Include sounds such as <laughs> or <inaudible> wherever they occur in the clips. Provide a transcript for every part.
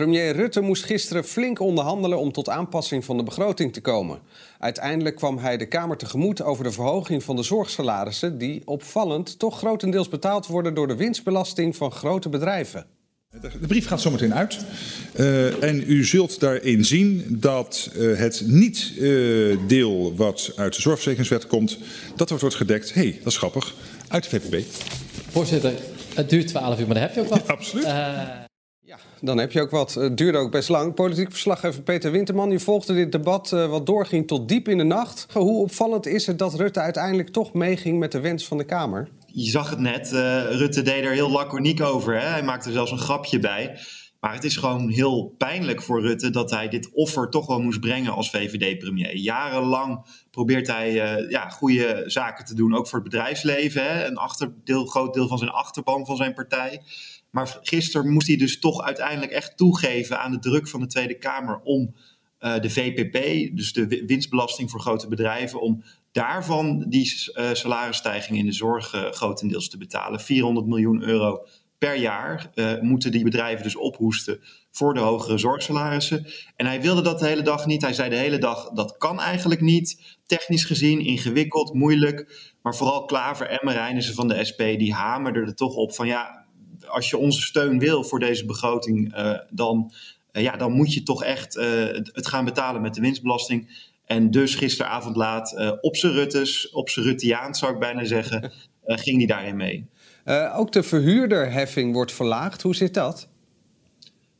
Premier Rutte moest gisteren flink onderhandelen om tot aanpassing van de begroting te komen. Uiteindelijk kwam hij de Kamer tegemoet over de verhoging van de zorgsalarissen, die opvallend toch grotendeels betaald worden door de winstbelasting van grote bedrijven. De brief gaat zometeen uit. Uh, en u zult daarin zien dat uh, het niet-deel uh, wat uit de zorgverzekeringswet komt, dat wordt gedekt. Hé, hey, dat is grappig. Uit de VPB. Voorzitter, het duurt 12 uur, maar daar heb je ook wat. Ja, <laughs> absoluut. Dan heb je ook wat. Het duurde ook best lang. Politiek verslaggever Peter Winterman, je volgde dit debat uh, wat doorging tot diep in de nacht. Hoe opvallend is het dat Rutte uiteindelijk toch meeging met de wens van de Kamer? Je zag het net, uh, Rutte deed er heel laconiek over. Hè? Hij maakte er zelfs een grapje bij. Maar het is gewoon heel pijnlijk voor Rutte dat hij dit offer toch wel moest brengen als VVD-premier. Jarenlang probeert hij ja, goede zaken te doen, ook voor het bedrijfsleven. Hè? Een achterdeel, groot deel van zijn achterban van zijn partij. Maar gisteren moest hij dus toch uiteindelijk echt toegeven aan de druk van de Tweede Kamer om uh, de VPP, dus de winstbelasting voor grote bedrijven, om daarvan die uh, salarisstijging in de zorg uh, grotendeels te betalen. 400 miljoen euro per jaar moeten die bedrijven dus ophoesten voor de hogere zorgsalarissen. En hij wilde dat de hele dag niet. Hij zei de hele dag dat kan eigenlijk niet. Technisch gezien ingewikkeld, moeilijk. Maar vooral Klaver en Marijnissen van de SP die hamerden er toch op van ja, als je onze steun wil voor deze begroting, uh, dan, uh, ja, dan moet je toch echt uh, het gaan betalen met de winstbelasting. En dus gisteravond laat op zijn Ruttes, op zijn Rutteaans zou ik bijna zeggen, <laughs> ging hij daarin mee. ook de verhuurderheffing wordt verlaagd. Hoe zit dat?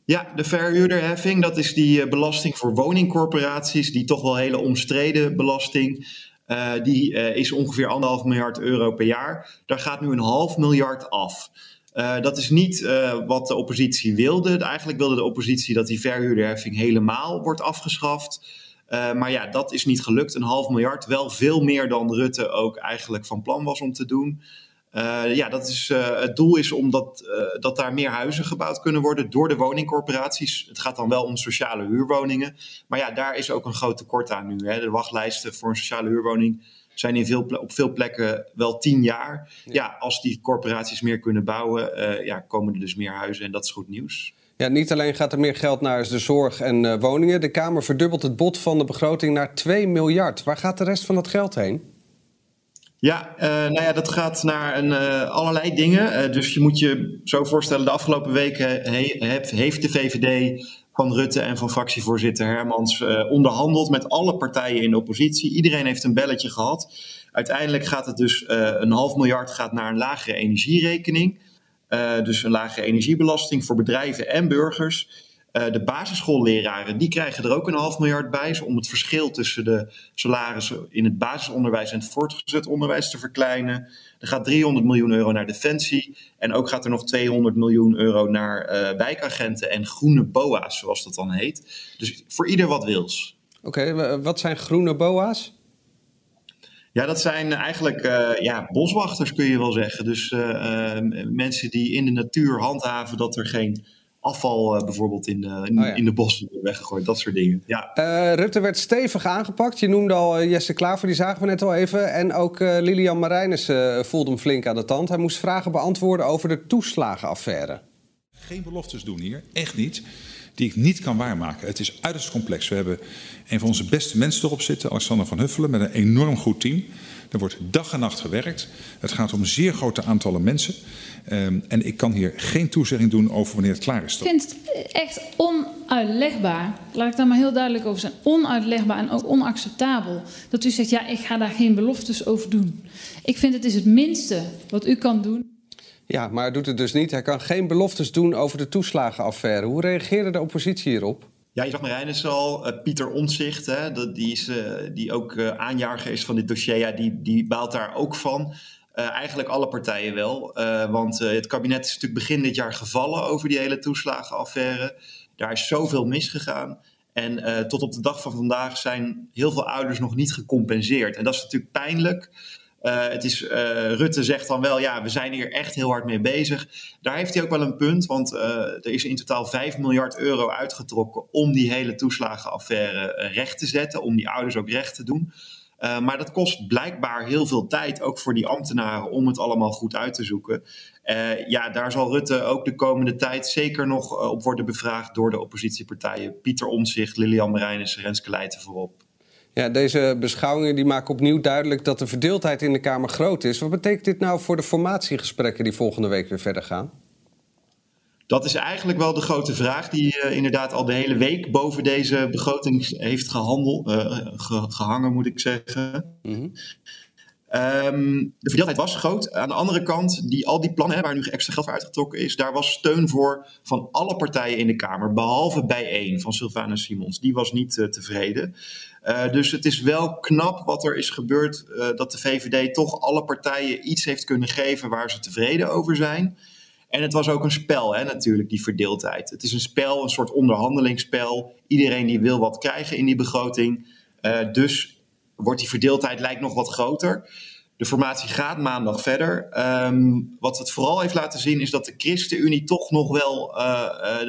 Ja, de verhuurderheffing, dat is die belasting voor woningcorporaties, die toch wel hele omstreden belasting. Uh, die uh, is ongeveer anderhalf miljard euro per jaar. Daar gaat nu een half miljard af. Uh, dat is niet uh, wat de oppositie wilde. Eigenlijk wilde de oppositie dat die verhuurderheffing helemaal wordt afgeschaft. Uh, maar ja, dat is niet gelukt. Een half miljard, wel veel meer dan Rutte ook eigenlijk van plan was om te doen. ja, dat is, het doel is omdat dat daar meer huizen gebouwd kunnen worden door de woningcorporaties. Het gaat dan wel om sociale huurwoningen. Maar ja, daar is ook een groot tekort aan nu. Hè. De wachtlijsten voor een sociale huurwoning zijn in veel, op veel plekken wel tien jaar. Ja, ja als die corporaties meer kunnen bouwen, uh, ja, komen er dus meer huizen en dat is goed nieuws. Ja, niet alleen gaat er meer geld naar de zorg en uh, woningen. De Kamer verdubbelt het bod van de begroting naar 2 miljard. Waar gaat de rest van dat geld heen? Ja, uh, nou ja, dat gaat naar een, uh, allerlei dingen. Uh, dus je moet je zo voorstellen, de afgelopen weken he, heeft de VVD van Rutte en van fractievoorzitter Hermans onderhandeld met alle partijen in de oppositie. Iedereen heeft een belletje gehad. Uiteindelijk gaat het dus een half miljard gaat naar een lagere energierekening. dus een lagere energiebelasting voor bedrijven en burgers. Uh, de basisschoolleraren die krijgen er ook een half miljard bij, om het verschil tussen de salarissen in het basisonderwijs en het voortgezet onderwijs te verkleinen. Er gaat 300 miljoen euro naar defensie en ook gaat er nog 200 miljoen euro naar uh, wijkagenten en groene boa's, zoals dat dan heet. Dus voor ieder wat wils. Oké, okay, wat zijn groene boa's? Ja, dat zijn eigenlijk uh, ja, boswachters, kun je wel zeggen. Dus mensen die in de natuur handhaven dat er geen afval uh, bijvoorbeeld in, uh, in, oh ja. in, de bossen weggegooid. Dat soort dingen. Ja. Uh, Rutte werd stevig aangepakt. Je noemde al Jesse Klaver, die zagen we net al even. En ook Lilian Marijnis voelde hem flink aan de tand. Hij moest vragen beantwoorden over de toeslagenaffaire. Geen beloftes doen hier, echt niet. Die ik niet kan waarmaken. Het is uiterst complex. We hebben een van onze beste mensen erop zitten, Alexander van Huffelen, met een enorm goed team. Er wordt dag en nacht gewerkt. Het gaat om zeer grote aantallen mensen. Um, en ik kan hier geen toezegging doen over wanneer het klaar is. Ik vind het echt onuitlegbaar. Laat ik daar maar heel duidelijk over zijn. Onuitlegbaar en ook onacceptabel. Dat u zegt, ja, ik ga daar geen beloftes over doen. Ik vind het is het minste wat u kan doen. Ja, maar hij doet het dus niet. Hij kan geen beloftes doen over de toeslagenaffaire. Hoe reageerde de oppositie hierop? Ja, je zag Marijnissen al, uh, Pieter Omtzigt, hè, dat, die, is, uh, die ook uh, aanjager is van dit dossier, ja, die, die baalt daar ook van. Eigenlijk alle partijen wel. Want het kabinet is natuurlijk begin dit jaar gevallen over die hele toeslagenaffaire. Daar is zoveel misgegaan. En tot op de dag van vandaag zijn heel veel ouders nog niet gecompenseerd. En dat is natuurlijk pijnlijk. Uh, het is, uh, Rutte zegt dan wel, ja, we zijn hier echt heel hard mee bezig. Daar heeft hij ook wel een punt, want uh, er is in totaal 5 miljard euro uitgetrokken om die hele toeslagenaffaire recht te zetten, om die ouders ook recht te doen. maar dat kost blijkbaar heel veel tijd, ook voor die ambtenaren, om het allemaal goed uit te zoeken. ja, daar zal Rutte ook de komende tijd zeker nog op worden bevraagd door de oppositiepartijen. Pieter Omtzigt, Lilian Marijnissen, Renske Leijten voorop. Ja, deze beschouwingen die maken opnieuw duidelijk dat de verdeeldheid in de Kamer groot is. Wat betekent dit nou voor de formatiegesprekken die volgende week weer verder gaan? Dat is eigenlijk wel de grote vraag die uh, inderdaad al de hele week boven deze begroting heeft gehandeld, uh, gehangen, moet ik zeggen. Mm Um, de verdeeldheid was groot. Aan de andere kant, die, al die plannen hè, waar nu extra geld voor uitgetrokken is, daar was steun voor van alle partijen in de Kamer, behalve bij één van Sylvana Simons. Die was niet uh, tevreden. Uh, dus het is wel knap wat er is gebeurd, uh, dat de VVD toch alle partijen iets heeft kunnen geven waar ze tevreden over zijn. En het was ook een spel, hè, natuurlijk, die verdeeldheid. Het is een spel, een soort onderhandelingsspel. Iedereen die wil wat krijgen in die begroting. dus wordt die verdeeldheid lijkt nog wat groter. De formatie gaat maandag verder. Um, wat het vooral heeft laten zien is dat de ChristenUnie toch nog wel,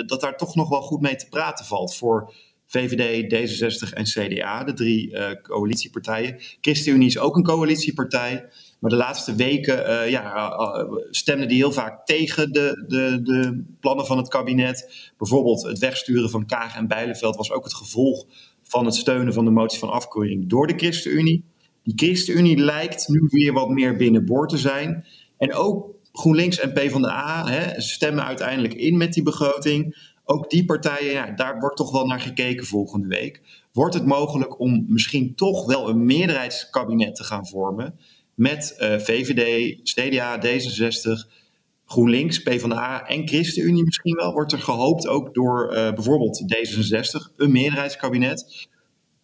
dat daar toch nog wel goed mee te praten valt voor VVD, D66 en CDA, de drie uh, coalitiepartijen. ChristenUnie is ook een coalitiepartij. Maar de laatste weken ja, stemden die heel vaak tegen de, de, de plannen van het kabinet. Bijvoorbeeld het wegsturen van Kaag en Bijleveld was ook het gevolg van het steunen van de motie van afkeuring door de ChristenUnie. Die ChristenUnie lijkt nu weer wat meer binnenboord te zijn. En ook GroenLinks en PvdA hè, stemmen uiteindelijk in met die begroting. Ook die partijen, ja, daar wordt toch wel naar gekeken volgende week. Wordt het mogelijk om misschien toch wel een meerderheidskabinet te gaan vormen met VVD, CDA, D66, GroenLinks, PvdA en ChristenUnie misschien wel? Wordt er gehoopt ook door uh, bijvoorbeeld D66 een meerderheidskabinet?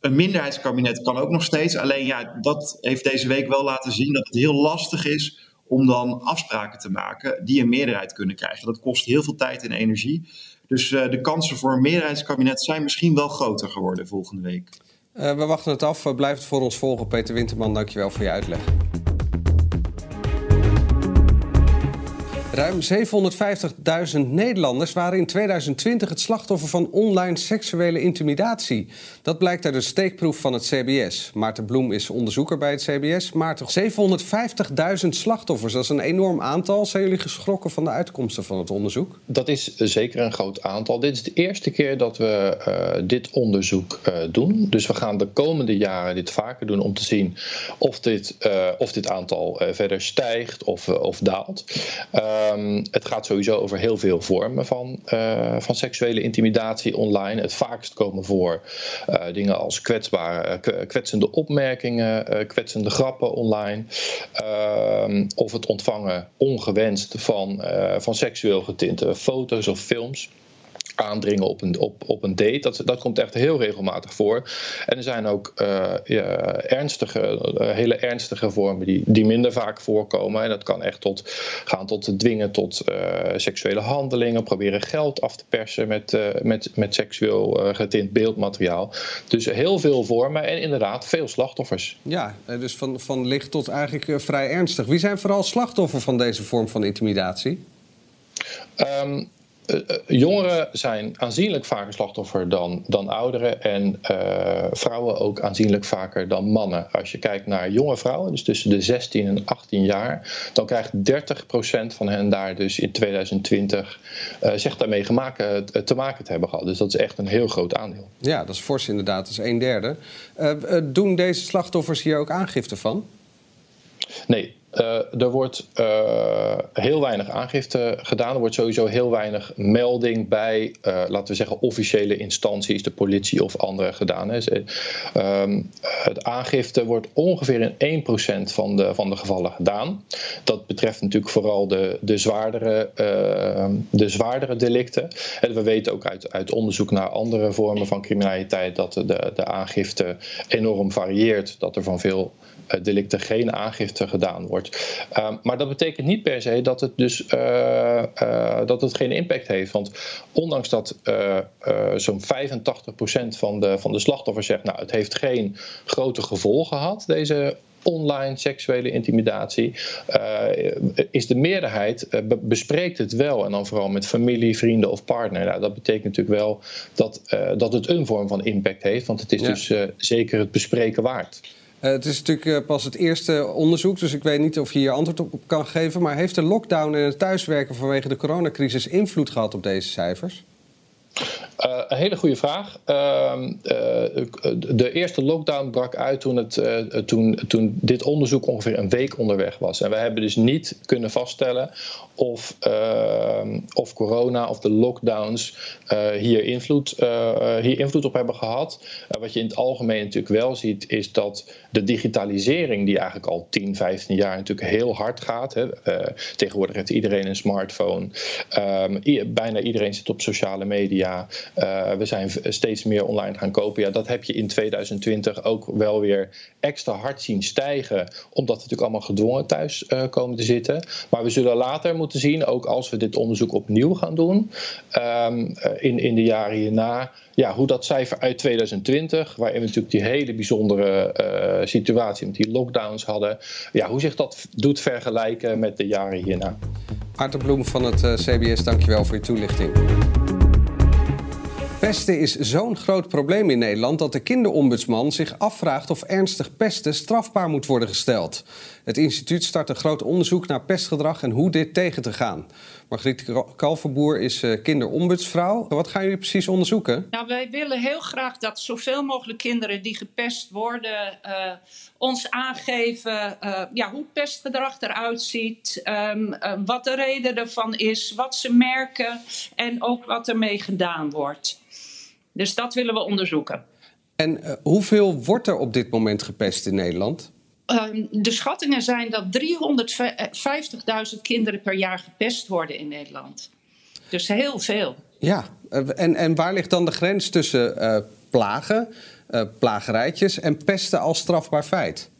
Een minderheidskabinet kan ook nog steeds. Alleen ja, dat heeft deze week wel laten zien dat het heel lastig is om dan afspraken te maken die een meerderheid kunnen krijgen. Dat kost heel veel tijd en energie. Dus uh, de kansen voor een meerderheidskabinet zijn misschien wel groter geworden volgende week. Uh, we wachten het af. Blijf het voor ons volgen. Peter Winterman, dankjewel voor je uitleg. Ruim 750.000 Nederlanders waren in 2020 het slachtoffer van online seksuele intimidatie. Dat blijkt uit een steekproef van het CBS. Maarten Bloem is onderzoeker bij het CBS. Maarten, 750.000 slachtoffers, dat is een enorm aantal. Zijn jullie geschrokken van de uitkomsten van het onderzoek? Dat is zeker een groot aantal. Dit is de eerste keer dat we uh, dit onderzoek uh, doen. Dus we gaan de komende jaren dit vaker doen om te zien of dit, of dit aantal verder stijgt of, of daalt. Um, het gaat sowieso over heel veel vormen van, uh, van seksuele intimidatie online. Het vaakst komen voor uh, dingen als kwetsbare, uh, kwetsende opmerkingen, kwetsende grappen online. Ehm, of het ontvangen ongewenst van, van seksueel getinte foto's of films aandringen op een, op, op een date. Dat, dat komt echt heel regelmatig voor. En er zijn ook uh, ja, ernstige, uh, hele ernstige vormen die, die minder vaak voorkomen. En dat kan echt tot, gaan tot dwingen tot uh, seksuele handelingen, proberen geld af te persen met, met, met seksueel getint beeldmateriaal. Dus heel veel vormen en inderdaad veel slachtoffers. Ja, dus van, van licht tot eigenlijk vrij ernstig. Wie zijn vooral slachtoffer van deze vorm van intimidatie? Um, uh, jongeren zijn aanzienlijk vaker slachtoffer dan, dan ouderen. En uh, vrouwen ook aanzienlijk vaker dan mannen. Als je kijkt naar jonge vrouwen, dus tussen de 16 en 18 jaar, dan krijgt 30% van hen daar dus in 2020 uh, zich daarmee gemaakt, te maken te hebben gehad. Dus dat is echt een heel groot aandeel. Ja, dat is fors inderdaad. Dat is een derde. doen deze slachtoffers hier ook aangifte van? Nee, uh, er wordt uh, heel weinig aangifte gedaan. Er wordt sowieso heel weinig melding bij, uh, laten we zeggen, officiële instanties, de politie of andere gedaan. Um, het aangifte wordt ongeveer in 1% van de, van de gevallen gedaan. Dat betreft natuurlijk vooral de, de, zwaardere, ehm, de zwaardere delicten. En we weten ook uit, uit onderzoek naar andere vormen van criminaliteit dat de, de aangifte enorm varieert. Dat er van veel delicten geen aangifte gedaan wordt. Ehm, maar dat betekent niet per se dat het dus dat het geen impact heeft. Want ondanks dat zo'n 85% van de, van de slachtoffers zegt, nou het heeft geen grote gevolgen gehad, deze online seksuele intimidatie, uh, is de meerderheid uh, bespreekt het wel. En dan vooral met familie, vrienden of partner. Nou, dat betekent natuurlijk wel dat, uh, dat het een vorm van impact heeft. Want het is ja. dus zeker het bespreken waard. Het is natuurlijk pas het eerste onderzoek, dus ik weet niet of je hier antwoord op kan geven. Maar heeft de lockdown en het thuiswerken vanwege de coronacrisis invloed gehad op deze cijfers? Uh, een hele goede vraag. Uh, uh, de eerste lockdown brak uit toen, het, uh, toen, toen dit onderzoek ongeveer een week onderweg was. En wij hebben dus niet kunnen vaststellen of, ehm, of corona of de lockdowns hier, invloed, hier invloed op hebben gehad. wat je in het algemeen natuurlijk wel ziet, is dat de digitalisering, die eigenlijk al 10, 15 jaar natuurlijk heel hard gaat. Hè, tegenwoordig heeft iedereen een smartphone. Um, bijna iedereen zit op sociale media. Uh, we zijn steeds meer online gaan kopen. Ja, dat heb je in 2020 ook wel weer extra hard zien stijgen, omdat we natuurlijk allemaal gedwongen thuis uh, komen te zitten. Maar we zullen later moeten zien, ook als we dit onderzoek opnieuw gaan doen, um, in, in de jaren hierna, ja, hoe dat cijfer uit 2020, waarin we natuurlijk die hele bijzondere situatie met die lockdowns hadden, ja, hoe zich dat doet vergelijken met de jaren hierna. Arthur Bloem van het CBS, dankjewel voor je toelichting. Pesten is zo'n groot probleem in Nederland dat de kinderombudsman zich afvraagt of ernstig pesten strafbaar moet worden gesteld. Het instituut start een groot onderzoek naar pestgedrag en hoe dit tegen te gaan. Margriet Kalverboer is uh, kinderombudsvrouw. Wat gaan jullie precies onderzoeken? Nou, wij willen heel graag dat zoveel mogelijk kinderen die gepest worden uh, ons aangeven uh, ja, hoe pestgedrag eruit ziet, um, wat de reden ervan is, wat ze merken en ook wat ermee gedaan wordt. Dus dat willen we onderzoeken. En hoeveel wordt er op dit moment gepest in Nederland? Uh, de schattingen zijn dat 350.000 kinderen per jaar gepest worden in Nederland. Dus heel veel. Ja, en, en waar ligt dan de grens tussen uh, plagen, plagerijtjes en pesten als strafbaar feit?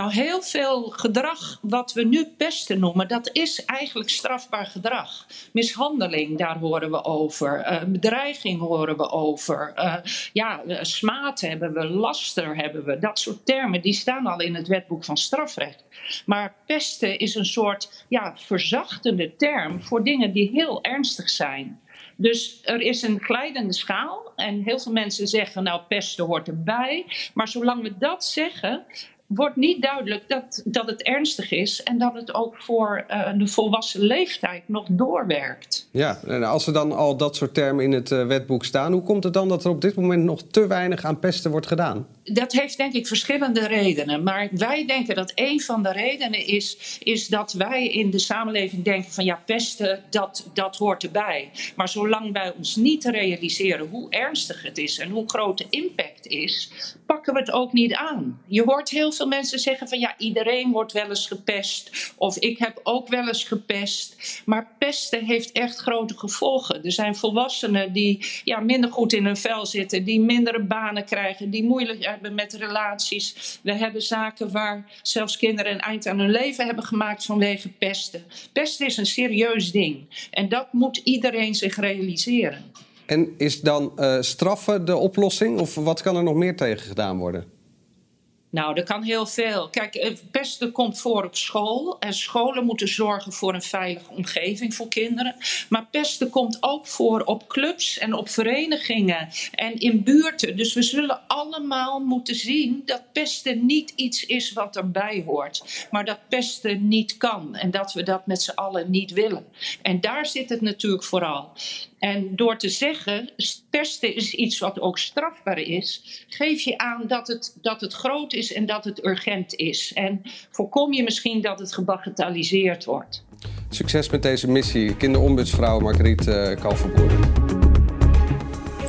Nou, heel veel gedrag wat we nu pesten noemen, dat is eigenlijk strafbaar gedrag. Mishandeling, daar horen we over. Uh, bedreiging horen we over. Uh, ja, smaad hebben we, laster hebben we. Dat soort termen, die staan al in het wetboek van strafrecht. Maar pesten is een soort ja, verzachtende term voor dingen die heel ernstig zijn. Dus er is een glijdende schaal. En heel veel mensen zeggen, nou, pesten hoort erbij. Maar zolang we dat zeggen, wordt niet duidelijk dat, dat het ernstig is en dat het ook voor uh, de volwassen leeftijd nog doorwerkt. Ja, en als er dan al dat soort termen in het uh, wetboek staan, hoe komt het dan dat er op dit moment nog te weinig aan pesten wordt gedaan? Dat heeft denk ik verschillende redenen. Maar wij denken dat een van de redenen is, is dat wij in de samenleving denken van ja, pesten, dat, dat hoort erbij. Maar zolang wij ons niet realiseren hoe ernstig het is en hoe groot de impact is, pakken we het ook niet aan. Je hoort heel veel mensen zeggen van ja, iedereen wordt wel eens gepest. Of ik heb ook wel eens gepest. Maar pesten heeft echt grote gevolgen. Er zijn volwassenen die ja, minder goed in hun vel zitten, die mindere banen krijgen, die moeilijk hebben met relaties. We hebben zaken waar zelfs kinderen een eind aan hun leven hebben gemaakt vanwege pesten. Pesten is een serieus ding. En dat moet iedereen zich realiseren. En is dan uh, straffen de oplossing? Of wat kan er nog meer tegen gedaan worden? Nou, er kan heel veel. Kijk, pesten komt voor op school. En scholen moeten zorgen voor een veilige omgeving voor kinderen. Maar pesten komt ook voor op clubs en op verenigingen en in buurten. Dus we zullen allemaal moeten zien dat pesten niet iets is wat erbij hoort. Maar dat pesten niet kan. En dat we dat met z'n allen niet willen. En daar zit het natuurlijk vooral. En door te zeggen, pesten is iets wat ook strafbaar is, geef je aan dat het, dat het groot is en dat het urgent is. En voorkom je misschien dat het gebagatelliseerd wordt. Succes met deze missie, kinderombudsvrouw Margriet uh, Kalverboer.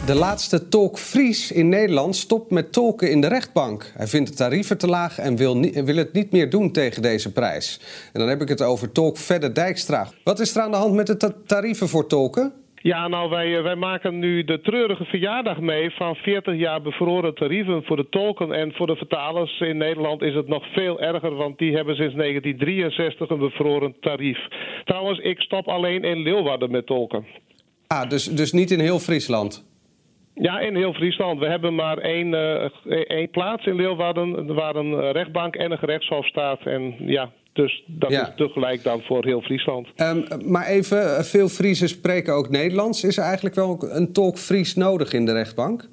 De laatste tolk Fries in Nederland stopt met tolken in de rechtbank. Hij vindt de tarieven te laag en wil, wil het niet meer doen tegen deze prijs. En dan heb ik het over tolk Verder Dijkstra. Wat is er aan de hand met de tarieven voor tolken? Ja, nou, wij, eh, wij maken nu de treurige verjaardag mee van 40 jaar bevroren tarieven voor de tolken. En voor de vertalers in Nederland is het nog veel erger, want die hebben sinds 1963 een bevroren tarief. Trouwens, ik stop alleen in Leeuwarden met tolken. Ah, dus, dus niet in heel Friesland? Ja, in heel Friesland. We hebben maar één, uh, één plaats in Leeuwarden waar een rechtbank en een gerechtshof staat. En ja, dus dat is tegelijk dan voor heel Friesland. Um, maar even, veel Friesen spreken ook Nederlands. Is er eigenlijk wel een tolk Fries nodig in de rechtbank?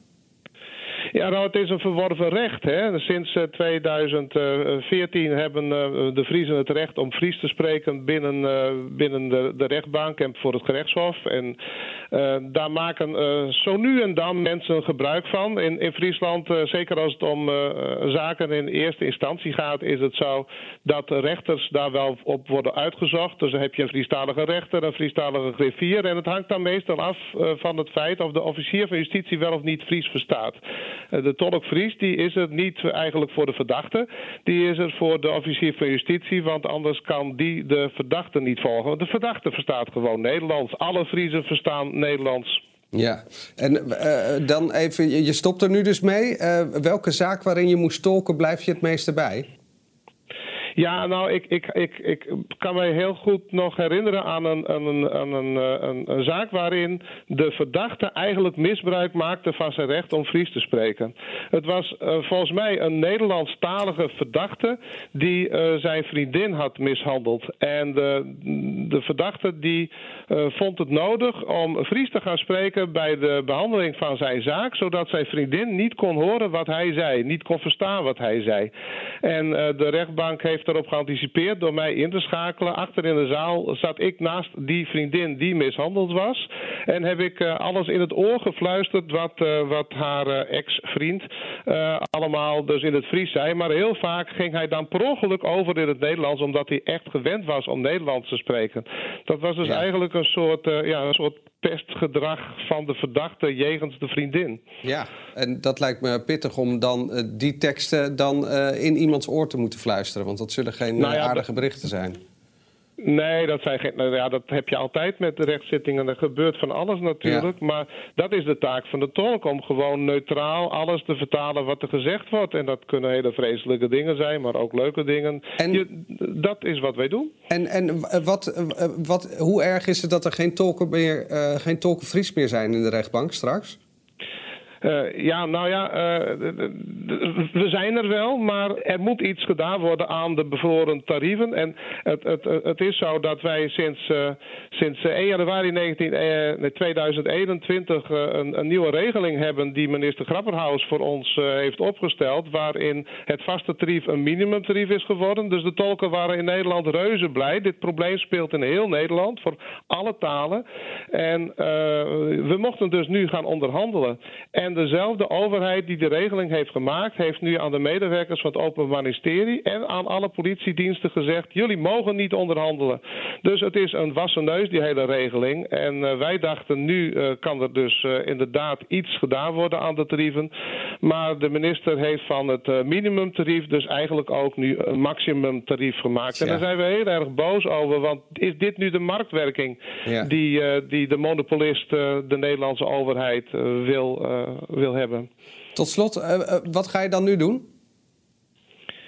Ja, nou, het is een verworven recht. Hè. Sinds 2014 eh, hebben uh, de Friesen het recht om Fries te spreken binnen, uh, binnen de, de, rechtbank en voor het gerechtshof. En daar maken zo nu en dan mensen gebruik van. In, in Friesland, zeker als het om zaken in eerste instantie gaat, is het zo dat rechters daar wel op worden uitgezocht. Dus dan heb je een Friestalige rechter, een Friestalige griffier. En het hangt dan meestal af van het feit of de officier van justitie wel of niet Fries verstaat. Eh, de tolk Fries die is er niet eigenlijk voor de verdachte. Die is er voor de officier van justitie, want anders kan die de verdachte niet volgen. Want de verdachte verstaat gewoon Nederlands. Alle Friesen verstaan Nederlands. Ja, en uh, dan even, je stopt er nu dus mee. Uh, welke zaak waarin je moest tolken blijf je het meeste bij? Ja, nou, ik, ik, ik, ik kan mij heel goed nog herinneren aan een, een, een, een, een zaak waarin de verdachte eigenlijk misbruik maakte van zijn recht om Fries te spreken. Het was uh, volgens mij een Nederlandstalige verdachte die uh, zijn vriendin had mishandeld. En de, de verdachte die vond het nodig om Fries te gaan spreken bij de behandeling van zijn zaak, zodat zijn vriendin niet kon horen wat hij zei, niet kon verstaan wat hij zei. En de rechtbank heeft erop geanticipeerd door mij in te schakelen. Achter in de zaal zat ik naast die vriendin die mishandeld was. En heb ik uh, alles in het oor gefluisterd wat, uh, wat haar uh, ex-vriend allemaal dus in het Fries zei. Maar heel vaak ging hij dan per ongeluk over in het Nederlands, omdat hij echt gewend was om Nederlands te spreken. Dat was dus ja. eigenlijk een soort, ja, een soort pestgedrag van de verdachte jegens de vriendin. Ja, en dat lijkt me pittig om dan uh, die teksten dan uh, in iemands oor te moeten fluisteren. Want dat zullen geen nou ja, aardige berichten zijn. Nee, dat, zijn geen, nou ja, dat heb je altijd met de rechtszittingen. Er gebeurt van alles natuurlijk. Ja. Maar dat is de taak van de tolk. Om gewoon neutraal alles te vertalen wat er gezegd wordt. En dat kunnen hele vreselijke dingen zijn, maar ook leuke dingen. En, je, dat is wat wij doen. En, en wat, wat, hoe erg is het dat er geen tolken, meer, uh, geen tolken Fries meer zijn in de rechtbank straks? Uh, ja, nou ja, uh, we zijn er wel, maar er moet iets gedaan worden aan de bevroren tarieven. En het, het, het is zo dat wij sinds, uh, sinds 1 januari 19, 2021 een, een, nieuwe regeling hebben die minister Grapperhaus voor ons heeft opgesteld, waarin het vaste tarief een minimumtarief is geworden. Dus de tolken waren in Nederland reuze blij. Dit probleem speelt in heel Nederland voor alle talen. En we mochten dus nu gaan onderhandelen. En en dezelfde overheid die de regeling heeft gemaakt, heeft nu aan de medewerkers van het Openbaar Ministerie en aan alle politiediensten gezegd: jullie mogen niet onderhandelen. Dus het is een wassen neus, die hele regeling. En uh, wij dachten, nu uh, kan er dus uh, inderdaad iets gedaan worden aan de tarieven. Maar de minister heeft van het minimumtarief dus eigenlijk ook nu een maximumtarief gemaakt. Ja. En daar zijn we heel erg boos over, want is dit nu de marktwerking ja. die, die de monopolist, de Nederlandse overheid, wil wil hebben. Tot slot, uh, wat ga je dan nu doen?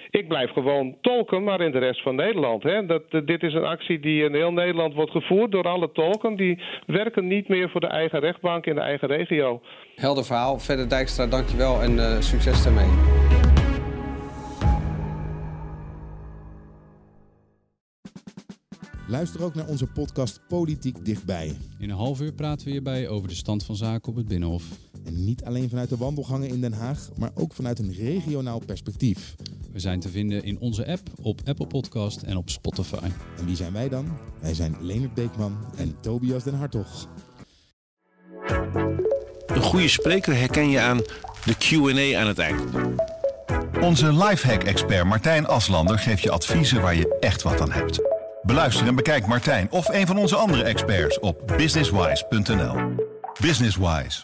Ik blijf gewoon tolken, maar in de rest van Nederland. Hè. Dat, dit is een actie die in heel Nederland wordt gevoerd door alle tolken. Die werken niet meer voor de eigen rechtbank in de eigen regio. Helder verhaal. Verder Dijkstra, dankjewel en uh, succes daarmee. Luister ook naar onze podcast Politiek Dichtbij. In een half uur praten we hierbij over de stand van zaken op het Binnenhof. En niet alleen vanuit de wandelgangen in Den Haag, maar ook vanuit een regionaal perspectief. We zijn te vinden in onze app, op Apple Podcast en op Spotify. En wie zijn wij dan? Wij zijn Leonard Beekman en Tobias den Hartog. Een goede spreker herken je aan de Q&A aan het eind. Onze lifehack-expert Martijn Aslander geeft je adviezen waar je echt wat aan hebt. Beluister en bekijk Martijn of een van onze andere experts op businesswise.nl. Businesswise,